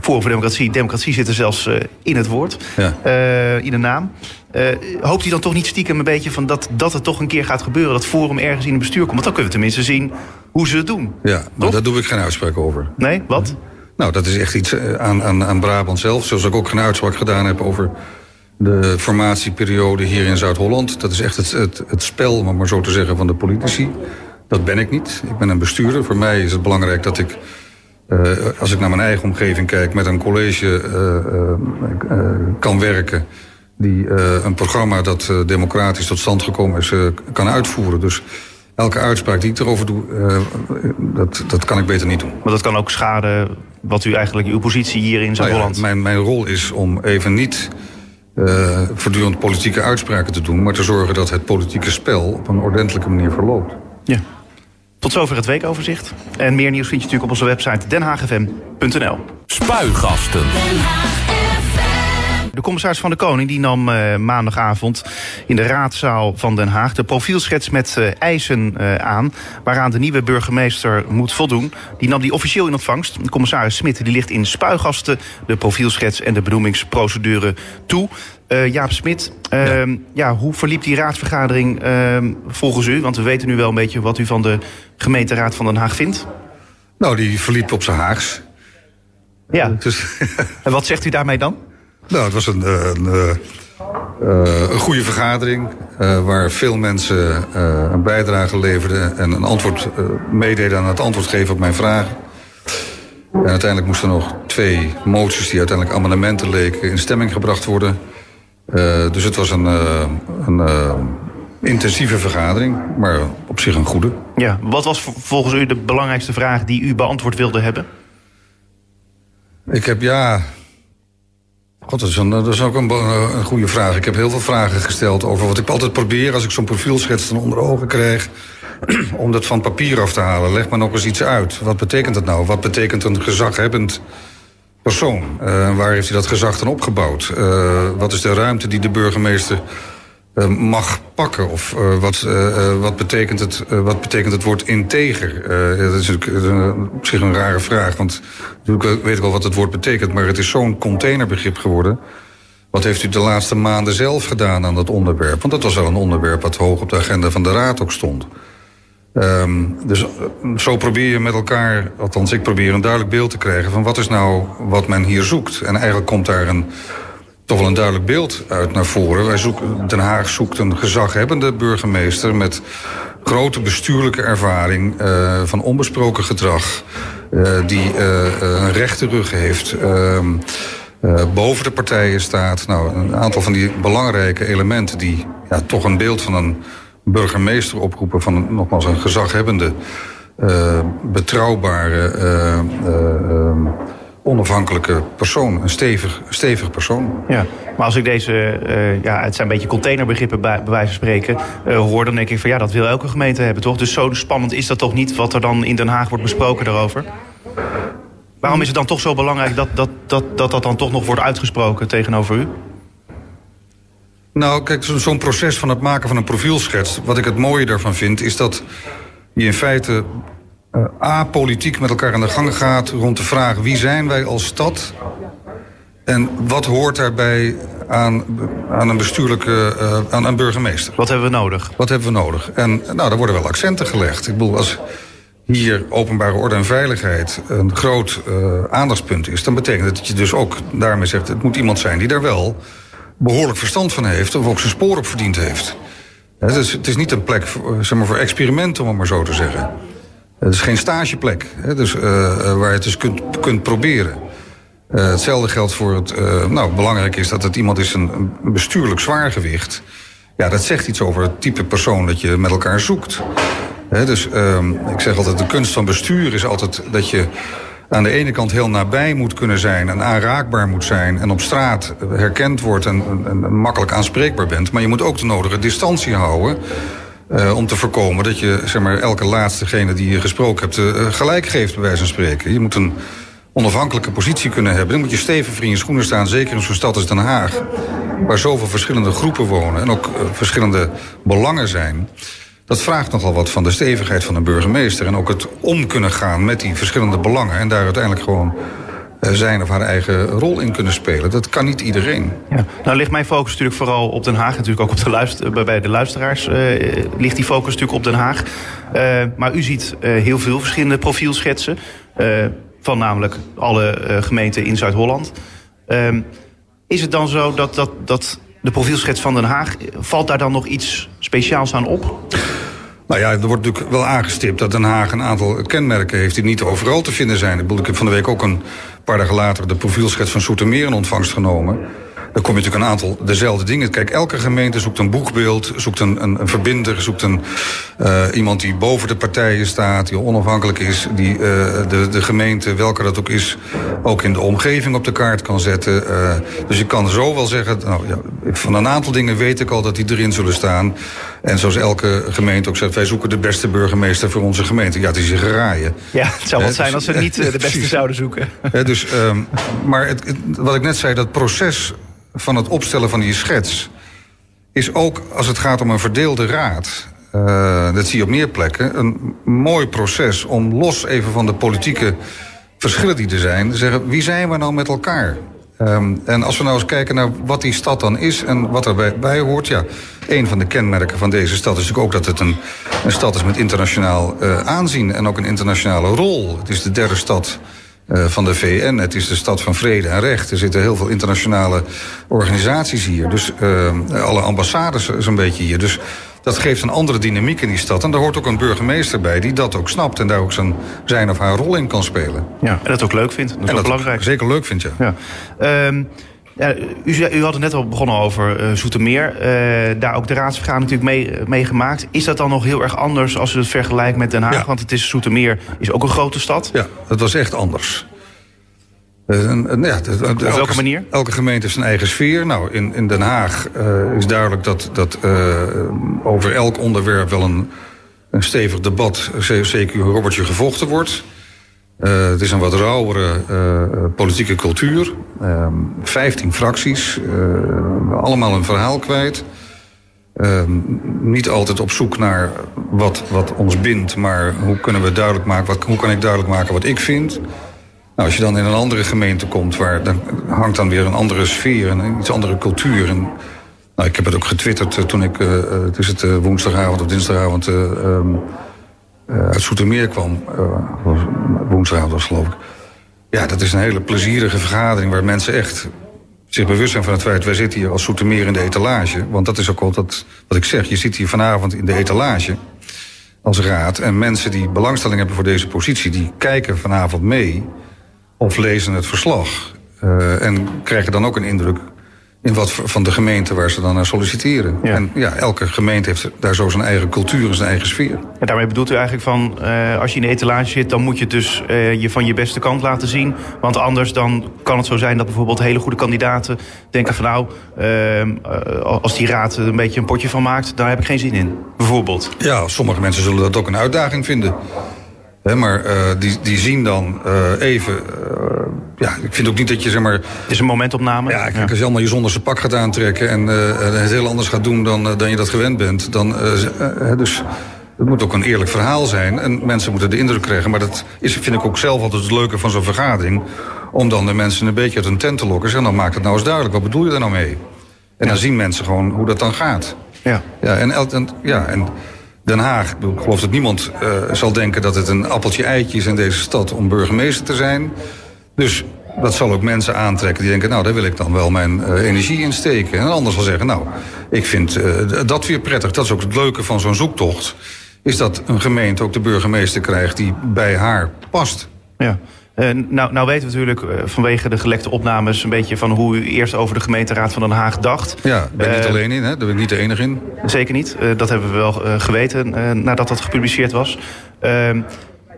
Forum voor Democratie, democratie zit er zelfs uh, in het woord, ja. uh, in de naam. Uh, hoopt u dan toch niet stiekem een beetje van dat, dat het toch een keer gaat gebeuren, dat Forum ergens in het bestuur komt? Want dan kunnen we tenminste zien hoe ze het doen. Ja, maar daar doe ik geen uitspraak over. Nee, wat? Nou, dat is echt iets aan, aan, aan Brabant zelf. Zoals ik ook geen uitspraak gedaan heb over de formatieperiode hier in Zuid-Holland. Dat is echt het, het, het spel, om maar zo te zeggen, van de politici. Dat ben ik niet. Ik ben een bestuurder. Voor mij is het belangrijk dat ik, uh, als ik naar mijn eigen omgeving kijk, met een college uh, uh, kan werken. Die een programma dat democratisch tot stand gekomen is, kan uitvoeren. Dus elke uitspraak die ik erover doe, dat, dat kan ik beter niet doen. Maar dat kan ook schaden wat u eigenlijk, uw positie hier in Zuid-Holland... Nou ja, mijn, mijn rol is om even niet uh, voortdurend politieke uitspraken te doen... maar te zorgen dat het politieke spel op een ordentelijke manier verloopt. Ja. Tot zover het weekoverzicht. En meer nieuws vind je natuurlijk op onze website denhagfm.nl. Spuigasten. De commissaris van de Koning die nam uh, maandagavond in de raadzaal van Den Haag de profielschets met uh, eisen uh, aan waaraan de nieuwe burgemeester moet voldoen. Die nam die officieel in ontvangst. De commissaris Smit die ligt in spuigasten de profielschets en de benoemingsprocedure toe. Jaap Smit, ja. Ehm, ja. hoe verliep die raadsvergadering ehm, volgens u? Want we weten nu wel een beetje wat u van de gemeenteraad van Den Haag vindt. Nou, die verliep op zijn Haags. Ja. Dus, en wat zegt u daarmee dan? Nou, het was een, eh, een, een, eh, een goede vergadering... Waar veel mensen een bijdrage leverden... en een antwoord meededen aan het antwoord geven op mijn vragen. En uiteindelijk moesten nog twee moties... die uiteindelijk amendementen leken, in stemming gebracht worden. Dus het was een, een intensieve vergadering, maar op zich een goede. Ja, wat was volgens u de belangrijkste vraag die u beantwoord wilde hebben? Ik heb ja, God, dat is, een, dat is ook een, een, goede vraag. Ik heb heel veel vragen gesteld over wat ik altijd probeer... als ik zo'n profielschets dan onder ogen krijg... om dat van papier af te halen. Leg maar nog eens iets uit. Wat betekent dat nou? Wat betekent een gezaghebbend persoon? Uh, waar heeft hij dat gezag dan opgebouwd? Uh, wat is de ruimte die de burgemeester uh, mag pakken? Of wat, wat, betekent het, wat betekent het woord integer? dat is natuurlijk op zich een rare vraag, want natuurlijk weet ik wel wat het woord betekent... maar het is zo'n containerbegrip geworden. Wat heeft u de laatste maanden zelf gedaan aan dat onderwerp? Want dat was wel een onderwerp wat hoog op de agenda van de Raad ook stond. Um, dus zo probeer je met elkaar, althans ik probeer een duidelijk beeld te krijgen... van wat is nou wat men hier zoekt. En eigenlijk komt daar een toch wel een duidelijk beeld uit naar voren. Wij zoeken, Den Haag zoekt een gezaghebbende burgemeester... met grote bestuurlijke ervaring uh, van onbesproken gedrag... Uh, die een rechte rug heeft... Ehm, boven de partijen staat. Nou, een aantal van die belangrijke elementen... die ja, toch een beeld van een burgemeester oproepen... van nogmaals een gezaghebbende, betrouwbare ehm, onafhankelijke persoon, een stevig, stevig persoon. Ja, maar als ik deze, ja, het zijn een beetje containerbegrippen bij, wijze van spreken, hoor, dan denk ik van ja, dat wil elke gemeente hebben, toch? Dus zo spannend is dat toch niet wat er dan in Den Haag wordt besproken daarover? Waarom is het dan toch zo belangrijk dat dat, dat, dat, dat dan toch nog wordt uitgesproken tegenover u? Nou, kijk, zo'n proces van het maken van een profielschets... wat ik het mooie daarvan vind, is dat je in feite uh, apolitiek met elkaar aan de gang gaat rond de vraag wie zijn wij als stad en wat hoort daarbij aan, aan een bestuurlijke, uh, aan een burgemeester. Wat hebben we nodig? Wat hebben we nodig? En nou, daar worden wel accenten gelegd. Ik bedoel, als hier openbare orde en veiligheid een groot uh, aandachtspunt is, dan betekent dat je dus ook daarmee zegt, het moet iemand zijn die daar wel behoorlijk verstand van heeft of ook zijn spoor op verdiend heeft. Het is, het is niet een plek voor, zeg maar, voor experimenten, om het maar zo te zeggen. Het is geen stageplek, hè, dus, uh, waar je het dus kunt, kunt proberen. Hetzelfde geldt voor het... Nou, belangrijk is dat het iemand is een, een bestuurlijk zwaargewicht. Ja, dat zegt iets over het type persoon dat je met elkaar zoekt. dus ehm, ik zeg altijd, de kunst van bestuur is altijd dat je aan de ene kant heel nabij moet kunnen zijn en aanraakbaar moet zijn en op straat herkend wordt en, makkelijk aanspreekbaar bent. Maar je moet ook de nodige distantie houden. Uh, om te voorkomen dat je zeg maar, elke laatstegene die je gesproken hebt uh, gelijk geeft, bij wijze van spreken. Je moet een onafhankelijke positie kunnen hebben. Dan moet je stevig in je schoenen staan, zeker in zo'n stad als Den Haag. Waar zoveel verschillende groepen wonen en ook uh, verschillende belangen zijn. Dat vraagt nogal wat van de stevigheid van een burgemeester. En ook het om kunnen gaan met die verschillende belangen. En daar uiteindelijk gewoon eh, zijn of haar eigen rol in kunnen spelen. Dat kan niet iedereen. Ja. Nou ligt mijn focus natuurlijk vooral op Den Haag. Natuurlijk ook op de luister, bij de luisteraars uh, ligt die focus natuurlijk op Den Haag. Maar u ziet heel veel verschillende profielschetsen. van namelijk alle gemeenten in Zuid-Holland. Ehm, is het dan zo dat, dat, dat de profielschets van Den Haag... valt daar dan nog iets speciaals aan op? Nou ja, er wordt natuurlijk wel aangestipt dat Den Haag een aantal kenmerken heeft... die niet overal te vinden zijn. Ik, heb van de week ook een paar dagen later... de profielschets van Soetermeer in ontvangst genomen. Dan kom je natuurlijk een aantal dezelfde dingen. Kijk, elke gemeente zoekt een boekbeeld, zoekt een, een, een verbinder... zoekt een, uh, iemand die boven de partijen staat, die onafhankelijk is... die uh, de, de gemeente, welke dat ook is, ook in de omgeving op de kaart kan zetten. Uh, dus je kan zo wel zeggen... Nou, ja, van een aantal dingen weet ik al dat die erin zullen staan. En zoals elke gemeente ook zegt... wij zoeken de beste burgemeester voor onze gemeente. Ja, het is een geraaien. Ja, het zou wat zijn dus, als we niet de beste zouden zoeken. dus, um, maar het, het, wat ik net zei, dat proces van het opstellen van die schets... is ook, als het gaat om een verdeelde raad... Uh, dat zie je op meer plekken, een mooi proces om los even van de politieke verschillen die er zijn... te zeggen, wie zijn we nou met elkaar? Um, en als we nou eens kijken naar wat die stad dan is en wat erbij bij hoort... ja, een van de kenmerken van deze stad is natuurlijk ook dat het een, een stad is met internationaal uh, aanzien... en ook een internationale rol. Het is de derde stad van de VN. Het is de stad van vrede en recht. Er zitten heel veel internationale organisaties hier. Dus uh, alle ambassades zo'n beetje hier. Dus dat geeft een andere dynamiek in die stad. En daar hoort ook een burgemeester bij die dat ook snapt... en daar ook zijn, zijn of haar rol in kan spelen. Ja, en dat ook leuk vindt. Dat is en dat belangrijk. zeker leuk vindt, ja. ja. Um, ja, u, u, had het net al begonnen over uh, Zoetermeer. Uh, daar ook de raadsvergadering natuurlijk mee, mee, gemaakt. Is dat dan nog heel erg anders als u het vergelijkt met Den Haag? Ja. Want het is, Zoetermeer is ook een grote stad. Ja, het was echt anders. Uh, ja, Op welke elke, manier? Elke gemeente heeft zijn eigen sfeer. Nou, in, in Den Haag is duidelijk dat, dat over elk onderwerp wel een, een stevig debat, zeker een robbertje gevochten wordt. Uh, het is een wat rauwere uh, politieke cultuur. Uh, 15 fracties, uh, allemaal een verhaal kwijt. Ehm, niet altijd op zoek naar wat, wat ons bindt, maar hoe kunnen we duidelijk maken, wat, hoe kan ik duidelijk maken wat ik vind. Nou, als je dan in een andere gemeente komt, waar, dan hangt dan weer een andere sfeer en een iets andere cultuur. En, nou, ik heb het ook getwitterd toen ik, is het woensdagavond of dinsdagavond ehm, uh, uit Soetermeer kwam. Uh, woensdagavond was geloof ik. Ja, dat is een hele plezierige vergadering waar mensen echt zich bewust zijn van het feit... wij zitten hier als Soetermeer in de etalage. Want dat is ook altijd wat ik zeg. Je zit hier vanavond in de etalage als raad. En mensen die belangstelling hebben voor deze positie... die kijken vanavond mee of lezen het verslag. Uh, en krijgen dan ook een indruk in wat van de gemeente waar ze dan naar solliciteren. Ja. En ja, elke gemeente heeft daar zo zijn eigen cultuur en zijn eigen sfeer. En daarmee bedoelt u eigenlijk van, uh, als je in de etalage zit... dan moet je dus uh, je van je beste kant laten zien. Want anders dan kan het zo zijn dat bijvoorbeeld hele goede kandidaten... denken van nou, uh, als die raad een beetje een potje van maakt... daar heb ik geen zin in, bijvoorbeeld. Ja, sommige mensen zullen dat ook een uitdaging vinden. He, maar uh, die, die zien dan uh, even... Uh, ja, ik vind ook niet dat je zeg maar... Het is een momentopname. Ja, kijk, ja. als je allemaal je zonderse pak gaat aantrekken... en het heel anders gaat doen dan, dan je dat gewend bent... dan... dus het moet ook een eerlijk verhaal zijn. En mensen moeten de indruk krijgen. Maar dat is, vind ik ook zelf altijd het leuke van zo'n vergadering. Om dan de mensen een beetje uit hun tent te lokken. En dan maakt het nou eens duidelijk. Wat bedoel je daar nou mee? En ja. dan zien mensen gewoon hoe dat dan gaat. Ja. Ja, en, en, ja, en Den Haag, ik geloof dat niemand uh, zal denken dat het een appeltje-eitje is in deze stad om burgemeester te zijn. Dus dat zal ook mensen aantrekken die denken, nou daar wil ik dan wel mijn uh, energie in steken. En anders zal zeggen, nou, ik vind uh, dat weer prettig. Dat is ook het leuke van zo'n zoektocht. Is dat een gemeente ook de burgemeester krijgt die bij haar past. Ja. Uh, nou, nou weten we natuurlijk uh, vanwege de gelekte opnames... een beetje van hoe u eerst over de gemeenteraad van Den Haag dacht. Ja, daar ben ik niet alleen in, hè? daar ben ik niet de enige in. Zeker niet, dat hebben we wel geweten nadat dat gepubliceerd was. Ehm,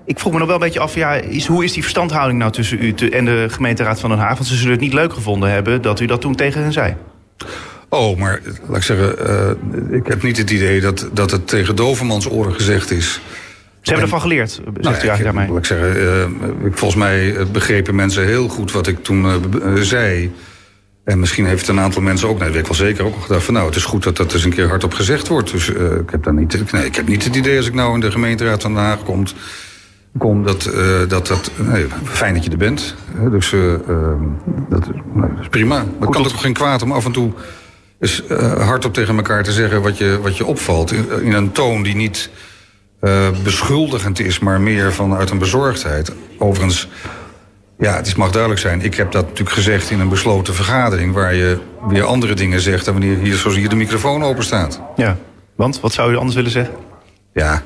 ik vroeg me nog wel een beetje af, ja, is, hoe is die verstandhouding nou tussen u en de gemeenteraad van Den Haag? Want ze zullen het niet leuk gevonden hebben dat u dat toen tegen hen zei. Oh, maar laat ik zeggen, ik heb niet het idee dat, dat het tegen Dovermans oren gezegd is. Ze hebben ervan geleerd, zegt nou, u eigenlijk daarmee? Laat ik zeggen, uh, volgens mij begrepen mensen heel goed wat ik toen uh, zei. En misschien heeft een aantal mensen ook, nee, weet ik wel zeker, ook gedacht van nou, het is goed dat dat eens een keer hardop gezegd wordt. Dus ik heb daar niet, nee, ik heb niet het idee als ik nou in de gemeenteraad van Den Haag komt, kom dat, dat, dat nee, fijn dat je er bent. dus ehm, dat, nou, dat, is prima. Maar kan toch geen kwaad om af en toe uh, hardop tegen elkaar te zeggen wat je, wat je opvalt. In, in een toon die niet uh, beschuldigend is, maar meer vanuit een bezorgdheid. Overigens, ja, het mag duidelijk zijn. Ik heb dat natuurlijk gezegd in een besloten vergadering... waar je weer andere dingen zegt dan wanneer hier, zoals hier de microfoon open staat. Ja, want wat zou u anders willen zeggen? Ja,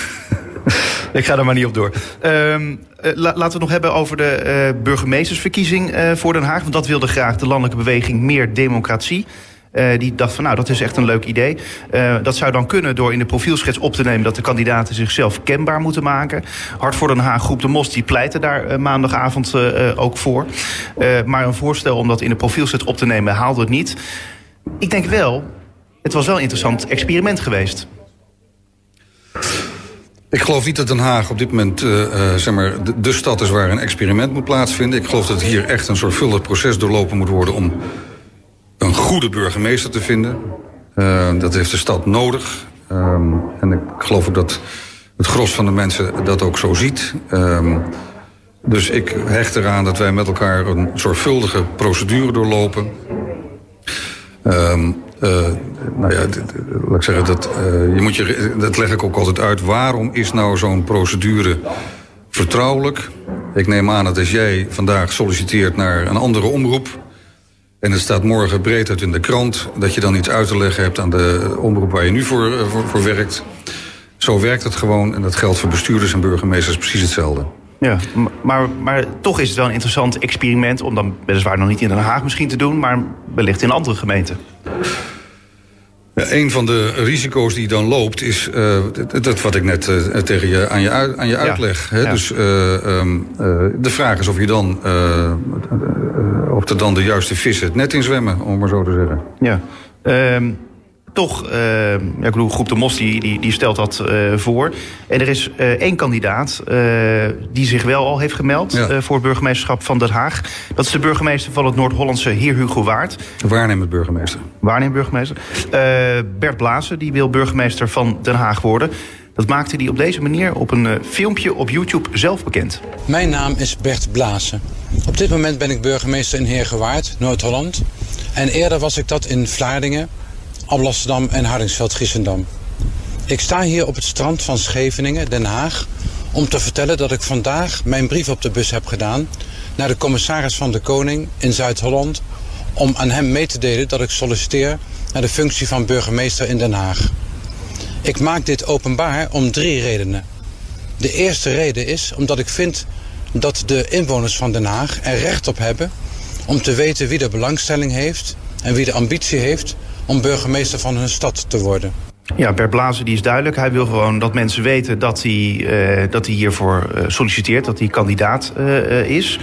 ik ga er maar niet op door. Um, laten we het nog hebben over de uh, burgemeestersverkiezing uh, voor Den Haag. Want dat wilde graag de landelijke beweging meer democratie. Uh, die dacht van nou, dat is echt een leuk idee. Uh, dat zou dan kunnen door in de profielschets op te nemen... dat de kandidaten zichzelf kenbaar moeten maken. Hart voor Den Haag, Groep de Mos, die pleiten daar uh, maandagavond ook voor. maar een voorstel om dat in de profielschets op te nemen haalde het niet. Ik denk wel, het was wel een interessant experiment geweest. Ik geloof niet dat Den Haag op dit moment zeg maar, de, de, stad is waar een experiment moet plaatsvinden. Ik geloof dat hier echt een zorgvuldig proces doorlopen moet worden om een goede burgemeester te vinden. Uh, dat heeft de stad nodig. Um, en ik geloof ook dat het gros van de mensen dat ook zo ziet. Um, dus ik hecht eraan dat wij met elkaar een zorgvuldige procedure doorlopen. Um, uh, nou ja, laat ik zeggen, dat, uh, je moet je, dat leg ik ook altijd uit. Waarom is nou zo'n procedure vertrouwelijk? Ik neem aan dat als jij vandaag solliciteert naar een andere omroep... en het staat morgen breed uit in de krant... dat je dan iets uit te leggen hebt aan de omroep waar je nu voor, voor, voor werkt. Zo werkt het gewoon en dat geldt voor bestuurders en burgemeesters precies hetzelfde. Ja, maar, maar toch is het wel een interessant experiment... om dan weliswaar nog niet in Den Haag misschien te doen... maar wellicht in andere gemeenten. Ja, een van de risico's die dan loopt is uh, dat wat ik net uh, tegen je aan je, uit, aan je uitleg. Ja, hè? Ja. Dus uh, um, de vraag is of je dan of er dan de juiste vissen het net in zwemmen, om maar zo te zeggen. Ja. Um, toch, uh, ja, ik bedoel, Groep de Mos die, die, die stelt dat uh, voor. En er is uh, één kandidaat die zich wel al heeft gemeld ja. voor het burgemeesterschap van Den Haag. Dat is de burgemeester van het Noord-Hollandse, heer Hugo Waard. Waarnemend burgemeester. Waarnemend burgemeester. Bert Blazen, die wil burgemeester van Den Haag worden. Dat maakte hij op deze manier op een filmpje op YouTube zelf bekend. Mijn naam is Bert Blazen. Op dit moment ben ik burgemeester in Heergewaard, Noord-Holland. En eerder was ik dat in Vlaardingen, Alblasserdam en Hardingsveld-Giessendam. Ik sta hier op het strand van Scheveningen, Den Haag, om te vertellen dat ik vandaag mijn brief op de bus heb gedaan naar de commissaris van de Koning in Zuid-Holland om aan hem mee te delen dat ik solliciteer naar de functie van burgemeester in Den Haag. Ik maak dit openbaar om drie redenen. De eerste reden is omdat ik vind dat de inwoners van Den Haag er recht op hebben om te weten wie de belangstelling heeft en wie de ambitie heeft om burgemeester van hun stad te worden. Ja, Bert Blazen die is duidelijk. Hij wil gewoon dat mensen weten dat hij, uh, dat hij hiervoor uh, solliciteert, dat hij kandidaat uh, is.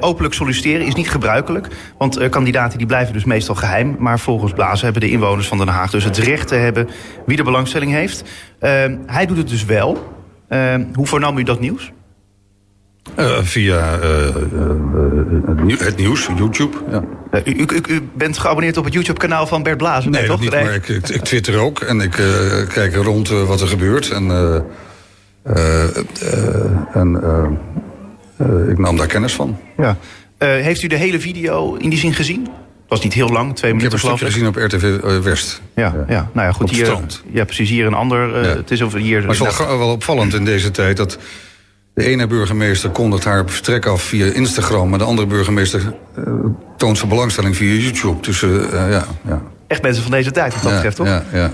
openlijk solliciteren is niet gebruikelijk, want kandidaten die blijven dus meestal geheim. Maar volgens Blazen hebben de inwoners van Den Haag dus het recht te hebben wie de belangstelling heeft. hij doet het dus wel. hoe vernam u dat nieuws? Uh, via uh, uh, het nieuws, YouTube. Ja. U, u, u, bent geabonneerd op het YouTube-kanaal van Bert Blazen, nee, toch? Niet, nee, maar ik, ik, ik, twitter ook en ik kijk rond wat er gebeurt. En, en ik nam daar kennis van. Ja. heeft u de hele video in die zin gezien? Het was niet heel lang, twee minuten ik. Heb een stukje gezien op RTV West. Ja, ja. ja. nou ja, goed. Op hier, strand. Ja, precies. Hier een ander. Ja. Het is over hier. Maar het is wel, wel opvallend in deze tijd dat de ene burgemeester kondigt haar vertrek af via Instagram... maar de andere burgemeester uh, toont zijn belangstelling via YouTube. Dus uh, ja, ja. Echt mensen van deze tijd, wat dat ja, betreft, toch? Ja, ja.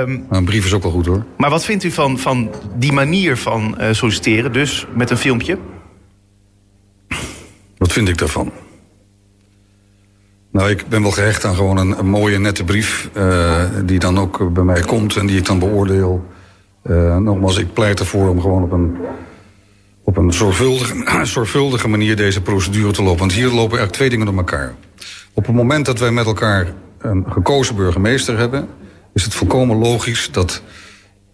Um, een brief is ook wel goed, hoor. Maar wat vindt u van, van die manier van uh, solliciteren, dus met een filmpje? Wat vind ik daarvan? Nou, ik ben wel gehecht aan gewoon een, mooie, nette brief... Die dan ook bij mij komt en die ik dan beoordeel. Nogmaals, ik pleit ervoor om gewoon op een, een zorgvuldige, zorgvuldige manier deze procedure te lopen. Want hier lopen eigenlijk twee dingen door elkaar. Op het moment dat wij met elkaar een gekozen burgemeester hebben... is het volkomen logisch dat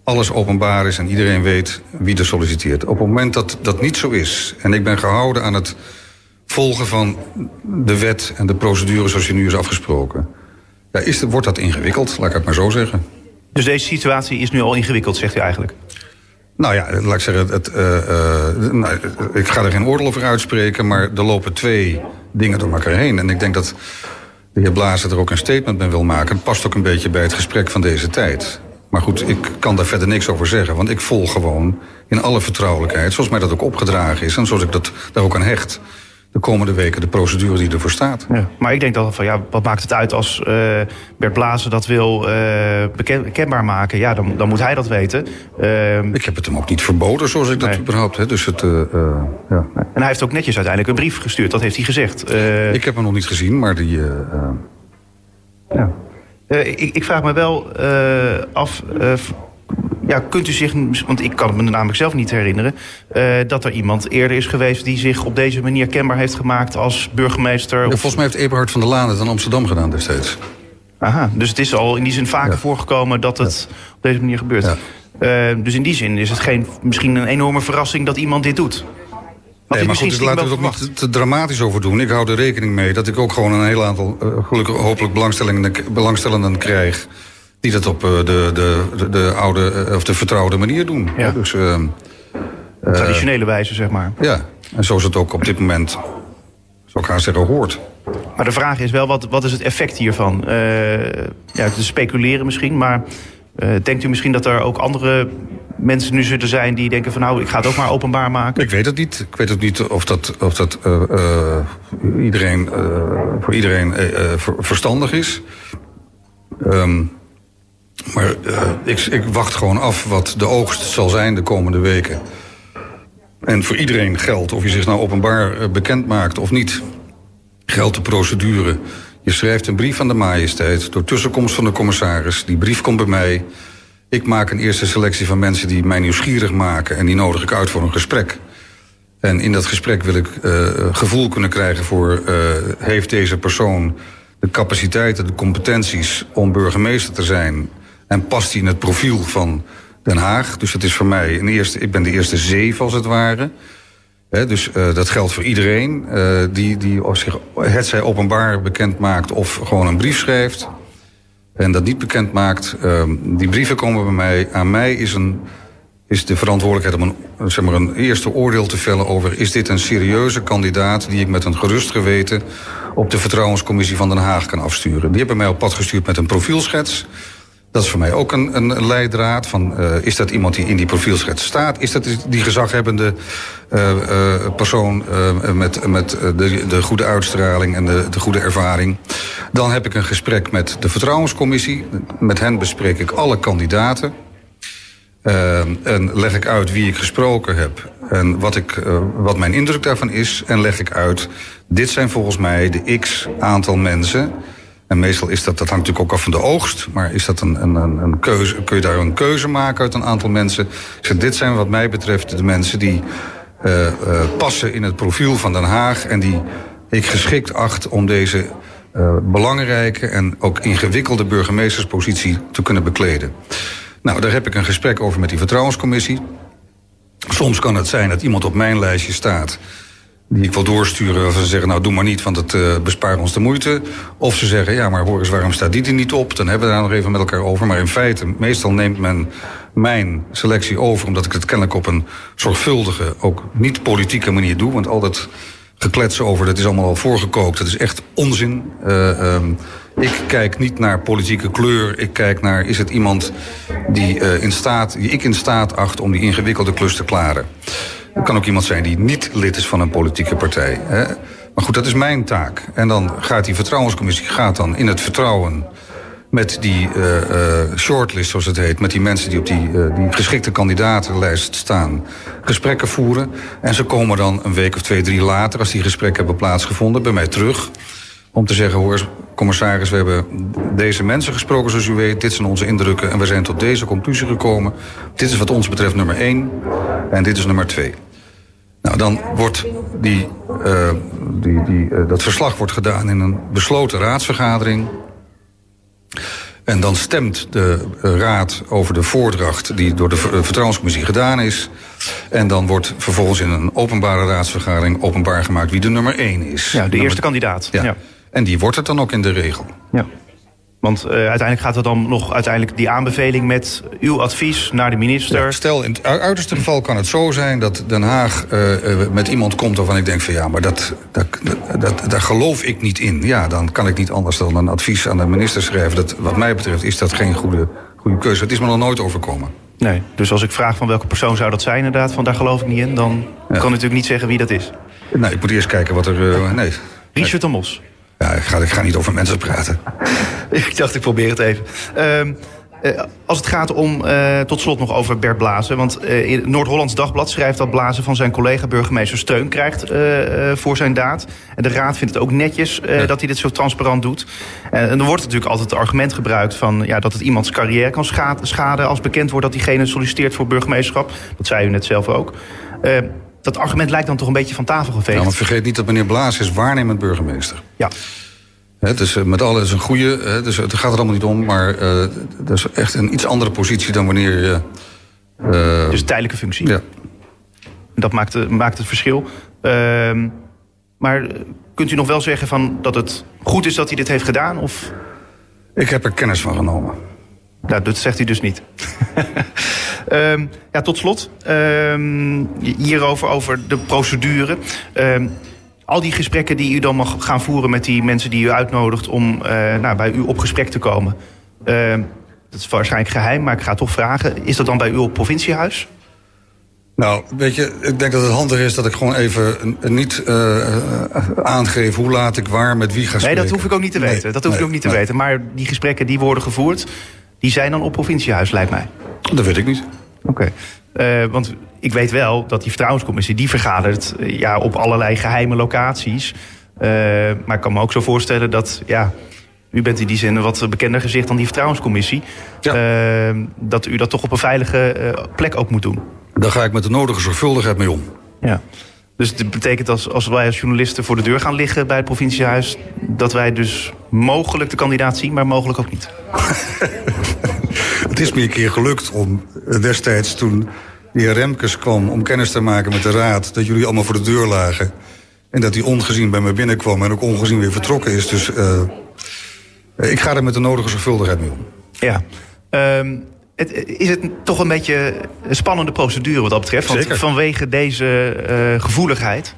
alles openbaar is en iedereen weet wie er solliciteert. Op het moment dat dat niet zo is... en ik ben gehouden aan het volgen van de wet en de procedure zoals je nu is afgesproken... Ja, is, wordt dat ingewikkeld, laat ik het maar zo zeggen. Dus deze situatie is nu al ingewikkeld, zegt u eigenlijk? Nou ja, laat ik zeggen, het, uh, uh, nou, ik ga er geen oordeel over uitspreken... maar er lopen twee dingen door elkaar heen. En ik denk dat de heer Blazer er ook een statement mee wil maken. Het past ook een beetje bij het gesprek van deze tijd. Maar goed, ik kan daar verder niks over zeggen. Want ik volg gewoon in alle vertrouwelijkheid, zoals mij dat ook opgedragen is... en zoals ik dat daar ook aan hecht de komende weken de procedure die ervoor staat. Ja, maar ik denk dan van ja, wat maakt het uit als uh, Bert Blazen dat wil uh, bekendbaar maken? Ja, dan, dan moet hij dat weten. Uh, ik heb het hem ook niet verboden, zoals ik dat überhaupt. Hè. Dus het, uh, ja. En hij heeft ook netjes uiteindelijk een brief gestuurd, dat heeft hij gezegd. ik heb hem nog niet gezien, maar die. ja. ik, ik, vraag me wel af ja, kunt u zich, want ik kan het me namelijk zelf niet herinneren... Uh, dat er iemand eerder is geweest die zich op deze manier kenbaar heeft gemaakt als burgemeester? Ja, volgens mij heeft Eberhard van der Laan het in Amsterdam gedaan destijds. Aha, dus het is al in die zin vaker ja. voorgekomen dat het op deze manier gebeurt. Uh, dus in die zin is het geen, misschien een enorme verrassing dat iemand dit doet. Nee, maar goed, dus laten we er ook niet te dramatisch over doen. Ik hou er rekening mee dat ik ook gewoon een heel aantal... Uh, gelukkig hopelijk belangstellenden krijg die dat op de, de, de, de oude of de vertrouwde manier doen. Ja. Dus, uh, Traditionele wijze, zeg maar. Ja, en zo is het ook op dit moment, zou ik haar zeggen, hoort. Maar de vraag is wel, wat, wat is het effect hiervan? Uh, ja, te speculeren misschien, maar uh, denkt u misschien dat er ook andere mensen nu zullen zijn die denken van nou, ik ga het ook maar openbaar maken? Ik weet het niet. Ik weet ook niet of dat, of dat uh, iedereen, voor iedereen verstandig is. Um, maar uh, ik, ik, wacht gewoon af wat de oogst zal zijn de komende weken. En voor iedereen geldt, of je zich nou openbaar uh, bekend maakt of niet... geldt de procedure. Je schrijft een brief aan de majesteit door tussenkomst van de commissaris. Die brief komt bij mij. Ik maak een eerste selectie van mensen die mij nieuwsgierig maken... en die nodig ik uit voor een gesprek. En in dat gesprek wil ik uh, gevoel kunnen krijgen voor... heeft deze persoon de capaciteiten, de competenties om burgemeester te zijn en past hij in het profiel van Den Haag. Dus het is voor mij een eerste, ik ben de eerste zeef als het ware. Dus uh, dat geldt voor iedereen uh, die, die zich het zij openbaar bekend maakt of gewoon een brief schrijft. En dat niet bekend maakt. Uh, die brieven komen bij mij. Aan mij is, een, is de verantwoordelijkheid om een, zeg maar een eerste oordeel te vellen over... is dit een serieuze kandidaat die ik met een gerust geweten... op de Vertrouwenscommissie van Den Haag kan afsturen. Die hebben mij op pad gestuurd met een profielschets... Dat is voor mij ook een, een leidraad. Van, uh, is dat iemand die in die profielschets staat? Is dat die gezaghebbende uh, uh, persoon met, met de, de goede uitstraling en de, de goede ervaring? Dan heb ik een gesprek met de Vertrouwenscommissie. Met hen bespreek ik alle kandidaten. en leg ik uit wie ik gesproken heb en wat, ik, wat mijn indruk daarvan is. En leg ik uit, dit zijn volgens mij de x aantal mensen en meestal is dat, dat hangt natuurlijk ook af van de oogst. Maar is dat een, een, een keuze, kun je daar een keuze maken uit een aantal mensen? dit zijn wat mij betreft de mensen die uh, uh, passen in het profiel van Den Haag. En die ik geschikt acht om deze uh, belangrijke en ook ingewikkelde burgemeesterspositie te kunnen bekleden. Nou, daar heb ik een gesprek over met die vertrouwenscommissie. Soms kan het zijn dat iemand op mijn lijstje staat die ik wil doorsturen. Of ze zeggen, nou doe maar niet, want het uh, bespaart ons de moeite. Of ze zeggen, ja, maar hoor eens, waarom staat die er niet op? Dan hebben we daar nog even met elkaar over. Maar in feite, meestal neemt men mijn selectie over... omdat ik het kennelijk op een zorgvuldige, ook niet politieke manier doe. Want al dat gekletsen over, dat is allemaal al voorgekookt. Dat is echt onzin. Uh, um, ik kijk niet naar politieke kleur. Ik kijk naar, is het iemand die, uh, in staat, die ik in staat acht... om die ingewikkelde klus te klaren. Het kan ook iemand zijn die niet lid is van een politieke partij. Hè? Maar goed, dat is mijn taak. En dan gaat die vertrouwenscommissie gaat dan in het vertrouwen met die uh, uh, shortlist, zoals het heet... met die mensen die op die, uh, die geschikte kandidatenlijst staan... gesprekken voeren. En ze komen dan een week of twee, drie later... als die gesprekken hebben plaatsgevonden, bij mij terug... om te zeggen, hoor commissaris, we hebben deze mensen gesproken... zoals u weet, dit zijn onze indrukken... en we zijn tot deze conclusie gekomen. Dit is wat ons betreft nummer één en dit is nummer twee. Nou, dan wordt die, uh, die, die, uh, dat verslag wordt gedaan in een besloten raadsvergadering. En dan stemt de raad over de voordracht die door de vertrouwenscommissie gedaan is. En dan wordt vervolgens in een openbare raadsvergadering openbaar gemaakt wie de nummer één is. Ja, de eerste kandidaat. Ja. ja. En die wordt het dan ook in de regel. Ja. Want uh, uiteindelijk gaat er dan nog uiteindelijk die aanbeveling met uw advies naar de minister. Ja, stel, in het uiterste geval kan het zo zijn dat Den Haag uh, uh, met iemand komt waarvan ik denk van ja, maar dat, dat, dat, daar geloof ik niet in. Ja, dan kan ik niet anders dan een advies aan de minister schrijven. Dat, wat mij betreft is dat geen goede, goede keuze. Het is me nog nooit overkomen. Nee, dus als ik vraag van welke persoon zou dat zijn inderdaad, van daar geloof ik niet in, dan ja. kan ik natuurlijk niet zeggen wie dat is. Nee, ik moet eerst kijken wat er. nee. Richard de Mos. Ja, ik ga, ik ga niet over mensen praten. ik dacht, ik probeer het even. Uh, uh, als het gaat om, uh, tot slot nog over Bert Blazen. Want uh, in Noord-Hollands Dagblad schrijft dat Blazen van zijn collega burgemeester steun krijgt voor zijn daad. En de raad vindt het ook netjes ja. dat hij dit zo transparant doet. en er wordt natuurlijk altijd het argument gebruikt van ja, dat het iemands carrière kan schaden als bekend wordt dat diegene solliciteert voor burgemeesterschap. Dat zei u net zelf ook dat argument lijkt dan toch een beetje van tafel geveegd. Ja, want vergeet niet dat meneer Blaas is waarnemend burgemeester. Ja. Het is met alle is een goede, dus het gaat er allemaal niet om, maar uh, dat is echt een iets andere positie dan wanneer je. Uh, dus tijdelijke functie. Ja. Dat maakt, maakt het verschil. Uh, maar kunt u nog wel zeggen van dat het goed is dat hij dit heeft gedaan? Of? Ik heb er kennis van genomen. Nou, dat zegt u dus niet. um, ja, tot slot, um, hierover over de procedure. Um, al die gesprekken die u dan mag gaan voeren met die mensen die u uitnodigt om uh, nou, bij u op gesprek te komen. dat is waarschijnlijk geheim, maar ik ga toch vragen. Is dat dan bij u op provinciehuis? Nou, weet je, ik denk dat het handig is dat ik gewoon even niet uh, aangeef hoe laat ik waar met wie ga spreken. Nee, dat hoef ik ook niet te weten. Nee, dat hoef nee, ik ook niet te nee. weten. Maar die gesprekken die worden gevoerd, die zijn dan op provinciehuis, lijkt mij. Dat weet ik niet. Oké. Okay. Uh, want ik weet wel dat die vertrouwenscommissie... die vergadert uh, ja, op allerlei geheime locaties. Uh, maar ik kan me ook zo voorstellen dat... Ja, u bent in die zin een wat bekender gezicht dan die vertrouwenscommissie. Ja. dat u dat toch op een veilige plek ook moet doen. Daar ga ik met de nodige zorgvuldigheid mee om. Ja. Dus het betekent als, als wij als journalisten voor de deur gaan liggen bij het provinciehuis... dat wij dus mogelijk de kandidaat zien, maar mogelijk ook niet. het is me een keer gelukt om destijds toen de heer Remkes kwam... om kennis te maken met de raad, dat jullie allemaal voor de deur lagen. En dat hij ongezien bij me binnenkwam en ook ongezien weer vertrokken is. Dus uh, ik ga er met de nodige zorgvuldigheid mee om. Ja. Um, het, is het toch een beetje een spannende procedure wat dat betreft? Want Zeker. vanwege deze uh, gevoeligheid.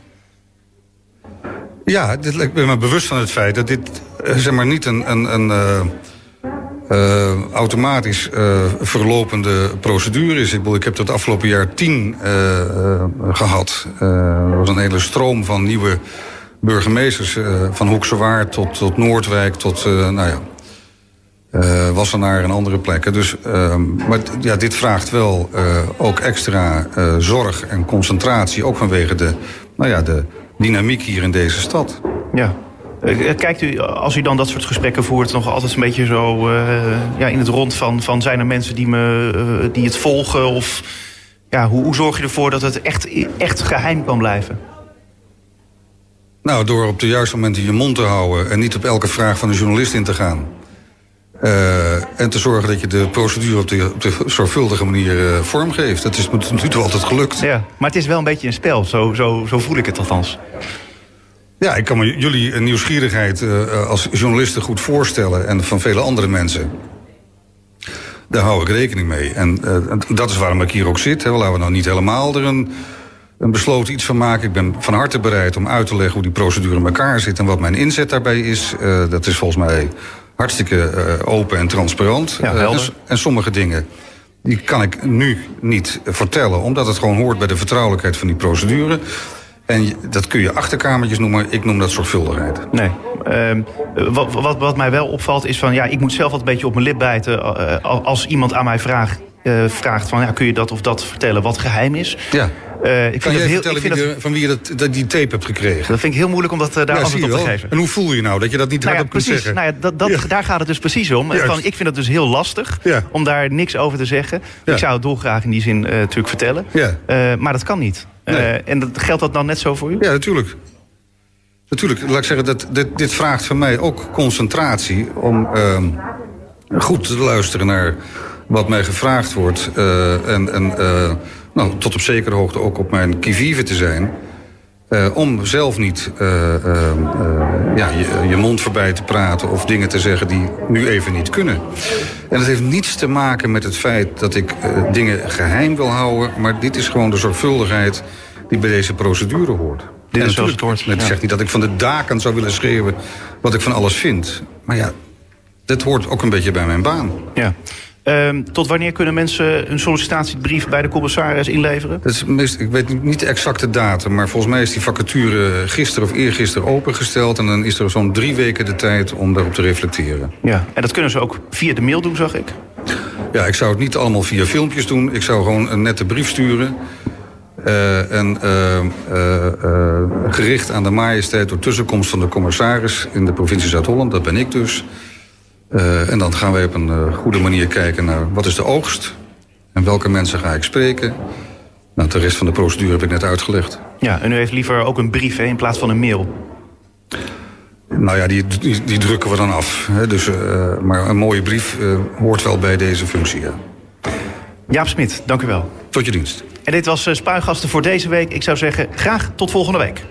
Ja, dit, ik ben me bewust van het feit dat dit uh, zeg maar niet een, een, een uh, uh, automatisch verlopende procedure is. Ik, bedoel, ik heb dat afgelopen jaar tien gehad. er was een hele stroom van nieuwe burgemeesters. van Hoekse Waard tot, tot Noordwijk tot nou ja, uh, Wassenaar en andere plekken. Dus, uh, maar ja, dit vraagt wel uh, ook extra zorg en concentratie. Ook vanwege de, nou ja, de dynamiek hier in deze stad. Ja. Kijkt u, als u dan dat soort gesprekken voert, nog altijd een beetje zo ja, in het rond van, van zijn er mensen die, me, die het volgen? Of ja, hoe, hoe zorg je ervoor dat het echt, echt geheim kan blijven? Nou, door op de juiste momenten je mond te houden en niet op elke vraag van de journalist in te gaan. Uh, en te zorgen dat je de procedure op de, op de zorgvuldige manier uh, vormgeeft. Dat is tot nu toe altijd gelukt. Ja, maar het is wel een beetje een spel, zo, zo, zo voel ik het althans. Ja, ik kan me jullie nieuwsgierigheid uh, als journalisten goed voorstellen... en van vele andere mensen. Daar hou ik rekening mee. En dat is waarom ik hier ook zit. Hè. Laten we nou niet helemaal er een, een besloten iets van maken. Ik ben van harte bereid om uit te leggen hoe die procedure in elkaar zit... en wat mijn inzet daarbij is. dat is volgens mij hartstikke uh, open en transparant. Ja, uh, en, en, sommige dingen die kan ik nu niet vertellen... omdat het gewoon hoort bij de vertrouwelijkheid van die procedure. En dat kun je achterkamertjes noemen. Ik noem dat zorgvuldigheid. Nee. Ehm, wat, wat, wat mij wel opvalt is van... ja, ik moet zelf wat een beetje op mijn lip bijten... eh, als iemand aan mij vraagt, eh, vraagt van... Ja, kun je dat of dat vertellen wat geheim is? Ja. Eh, ik Kan jij heel, vertellen ik vind wie dat, de- van wie je dat, dat die tape hebt gekregen? dat vind ik heel moeilijk om dat, eh, daar ja, antwoord op te wel. geven. En hoe voel je nou dat je dat niet Nou ja, hardop kunt precies. zeggen? Nou ja, dat, dat, Ja. Daar gaat het dus precies om. Van, ik vind het dus heel lastig Ja. om daar niks over te zeggen. Ja. Ik zou het dolgraag in die zin eh, natuurlijk vertellen. Ja. Maar dat kan niet. Nee. en dat, geldt dat dan net zo voor u? Ja, natuurlijk. Natuurlijk, laat ik zeggen, dat, dit, dit vraagt van mij ook concentratie... om ehm, goed te luisteren naar wat mij gevraagd wordt... en, en nou, tot op zekere hoogte ook op mijn kivive te zijn... eh, om zelf niet eh, eh, ja, je, je mond voorbij te praten... of dingen te zeggen die nu even niet kunnen. En dat heeft niets te maken met het feit dat ik dingen geheim wil houden... maar dit is gewoon de zorgvuldigheid die bij deze procedure hoort. Dit En is zoals het hoort, Het ja. zegt niet dat ik van de daken zou willen schreeuwen wat ik van alles vind. Maar ja, dat hoort ook een beetje bij mijn baan. Ja. Ehm, tot wanneer kunnen mensen een sollicitatiebrief bij de commissaris inleveren? Het is meest, ik weet niet de exacte datum, maar volgens mij is die vacature gisteren of eergisteren opengesteld. En dan is er zo'n drie weken de tijd om daarop te reflecteren. Ja. En dat kunnen ze ook via de mail doen, zag ik. Ja, ik zou het niet allemaal via filmpjes doen. Ik zou gewoon een nette brief sturen. Eh, en eh, eh, gericht aan de majesteit door tussenkomst van de commissaris in de provincie Zuid-Holland. Dat ben ik dus. Eh, en dan gaan wij op een eh, goede manier kijken naar wat is de oogst. En welke mensen ga ik spreken. Nou, de rest van de procedure heb ik net uitgelegd. Ja, en u heeft liever ook een brief hè, in plaats van een mail. Nou ja, die, die, die drukken we dan af. Hè. Dus, eh, maar een mooie brief hoort wel bij deze functie. Ja. Jaap Smit, dank u wel. Tot je dienst. En dit was Spuigasten voor deze week. Ik zou zeggen, graag tot volgende week.